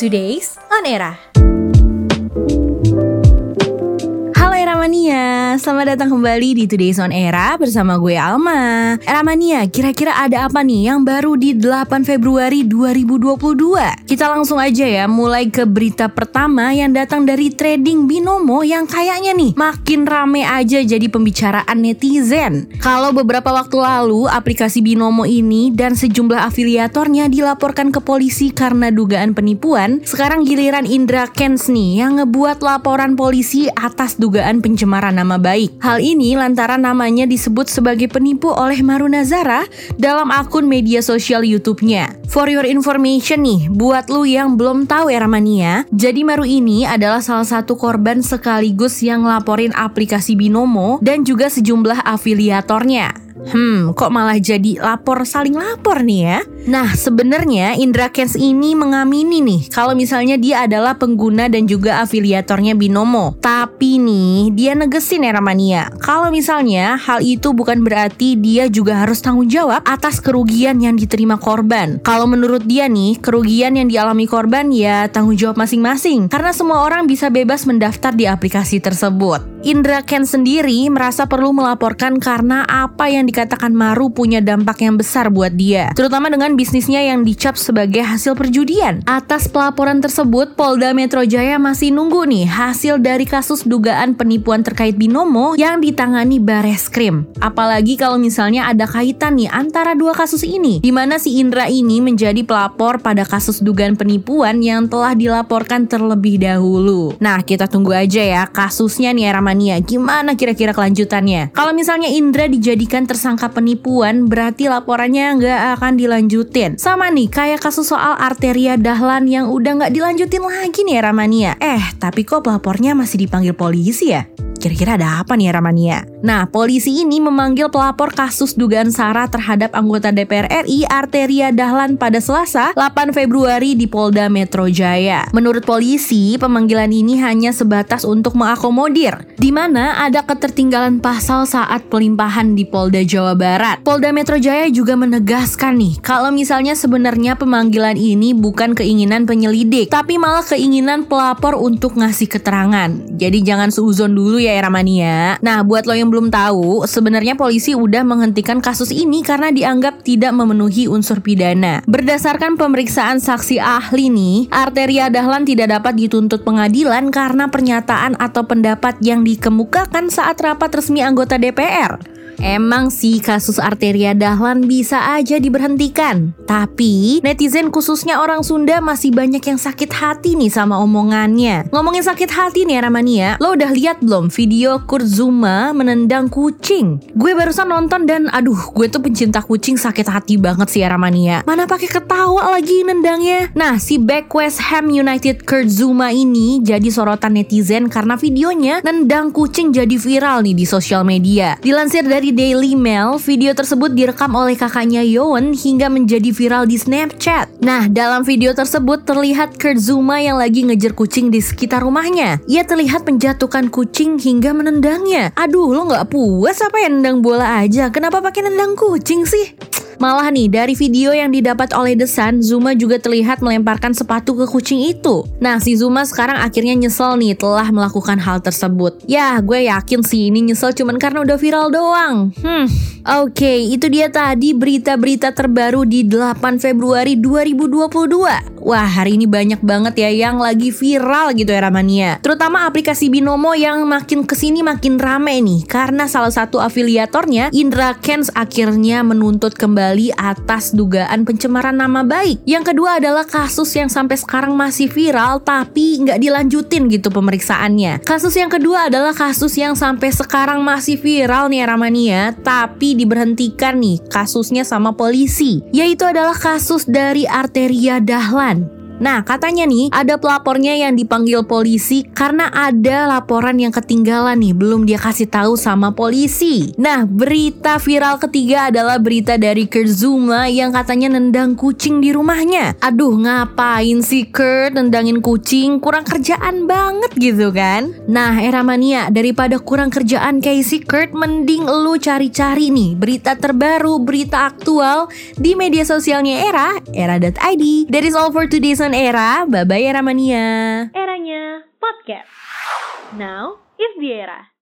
Today's On Era. Mania, selamat datang kembali di Today's On Era bersama gue Alma. Era Mania, kira-kira ada apa nih yang baru di 8 Februari 2022? Kita langsung aja ya, mulai ke berita pertama yang datang dari trading binomo yang kayaknya nih makin rame aja jadi pembicaraan netizen. Kalau beberapa waktu lalu aplikasi binomo ini dan sejumlah afiliatornya dilaporkan ke polisi karena dugaan penipuan, sekarang giliran Indra Kens nih yang ngebuat laporan polisi atas dugaan pencemaran nama baik. Hal ini lantaran namanya disebut sebagai penipu oleh Maruna Zara dalam akun media sosial YouTube-nya. For your information nih, buat lu yang belum tahu era mania, jadi Maru ini adalah salah satu korban sekaligus yang laporin aplikasi Binomo dan juga sejumlah afiliatornya. Hmm, kok malah jadi lapor saling lapor nih ya? Nah, sebenarnya Indra Kens ini mengamini nih kalau misalnya dia adalah pengguna dan juga afiliatornya Binomo. Tapi nih, dia negesin ya Ramania. Kalau misalnya hal itu bukan berarti dia juga harus tanggung jawab atas kerugian yang diterima korban. Kalau menurut dia nih, kerugian yang dialami korban ya tanggung jawab masing-masing karena semua orang bisa bebas mendaftar di aplikasi tersebut. Indra Ken sendiri merasa perlu melaporkan karena apa yang dikatakan Maru punya dampak yang besar buat dia, terutama dengan bisnisnya yang dicap sebagai hasil perjudian. Atas pelaporan tersebut, Polda Metro Jaya masih nunggu nih hasil dari kasus dugaan penipuan terkait binomo yang ditangani Bareskrim. Apalagi kalau misalnya ada kaitan nih antara dua kasus ini, di mana si Indra ini menjadi pelapor pada kasus dugaan penipuan yang telah dilaporkan terlebih dahulu. Nah, kita tunggu aja ya kasusnya nih Rama Mania. Gimana kira-kira kelanjutannya? Kalau misalnya Indra dijadikan tersangka penipuan, berarti laporannya nggak akan dilanjutin. Sama nih, kayak kasus soal arteria Dahlan yang udah nggak dilanjutin lagi nih Ramania. Eh, tapi kok pelapornya masih dipanggil polisi ya? Kira-kira ada apa nih Ramania? Nah, polisi ini memanggil pelapor kasus dugaan SARA terhadap anggota DPR RI Arteria Dahlan pada Selasa 8 Februari di Polda Metro Jaya. Menurut polisi, pemanggilan ini hanya sebatas untuk mengakomodir di mana ada ketertinggalan pasal saat pelimpahan di Polda Jawa Barat. Polda Metro Jaya juga menegaskan nih, kalau misalnya sebenarnya pemanggilan ini bukan keinginan penyelidik, tapi malah keinginan pelapor untuk ngasih keterangan. Jadi jangan seuzon dulu ya Ramania. Nah, buat lo yang belum tahu, sebenarnya polisi udah menghentikan kasus ini karena dianggap tidak memenuhi unsur pidana. Berdasarkan pemeriksaan saksi ahli nih, Arteria Dahlan tidak dapat dituntut pengadilan karena pernyataan atau pendapat yang dikemukakan saat rapat resmi anggota DPR. Emang sih kasus arteria dahlan bisa aja diberhentikan. Tapi netizen khususnya orang Sunda masih banyak yang sakit hati nih sama omongannya. Ngomongin sakit hati nih Ramania, lo udah lihat belum video Kurt Zuma menendang kucing? Gue barusan nonton dan aduh gue tuh pencinta kucing sakit hati banget sih Ramania. Mana pakai ketawa lagi nendangnya. Nah si back West Ham United Kurt Zuma ini jadi sorotan netizen karena videonya nendang kucing jadi viral nih di sosial media. Dilansir dari Daily Mail, video tersebut direkam oleh kakaknya Yoon hingga menjadi viral di Snapchat. Nah, dalam video tersebut terlihat Kurt Zuma yang lagi ngejar kucing di sekitar rumahnya. Ia terlihat menjatuhkan kucing hingga menendangnya. Aduh, lo nggak puas apa ya nendang bola aja? Kenapa pakai nendang kucing sih? Malah nih, dari video yang didapat oleh The Sun, Zuma juga terlihat melemparkan sepatu ke kucing itu. Nah, si Zuma sekarang akhirnya nyesel nih telah melakukan hal tersebut. Ya, gue yakin sih ini nyesel cuman karena udah viral doang. Hmm, oke, okay, itu dia tadi berita-berita terbaru di 8 Februari 2022. Wah, hari ini banyak banget ya yang lagi viral gitu ya Ramania. Terutama aplikasi Binomo yang makin ke sini makin rame nih. Karena salah satu afiliatornya, Indra Kens akhirnya menuntut kembali atas dugaan pencemaran nama baik. Yang kedua adalah kasus yang sampai sekarang masih viral tapi nggak dilanjutin gitu pemeriksaannya. Kasus yang kedua adalah kasus yang sampai sekarang masih viral nih Ramania tapi diberhentikan nih kasusnya sama polisi. Yaitu adalah kasus dari Arteria Dahlan. Nah, katanya nih ada pelapornya yang dipanggil polisi karena ada laporan yang ketinggalan nih, belum dia kasih tahu sama polisi. Nah, berita viral ketiga adalah berita dari Kurt Zuma yang katanya nendang kucing di rumahnya. Aduh, ngapain sih Kurt nendangin kucing? Kurang kerjaan banget gitu kan? Nah, era mania daripada kurang kerjaan kayak si Kurt, mending lu cari-cari nih berita terbaru, berita aktual di media sosialnya Era, era.id. That is all for today's on Era. Bye Era Mania. Eranya podcast. Now is the era.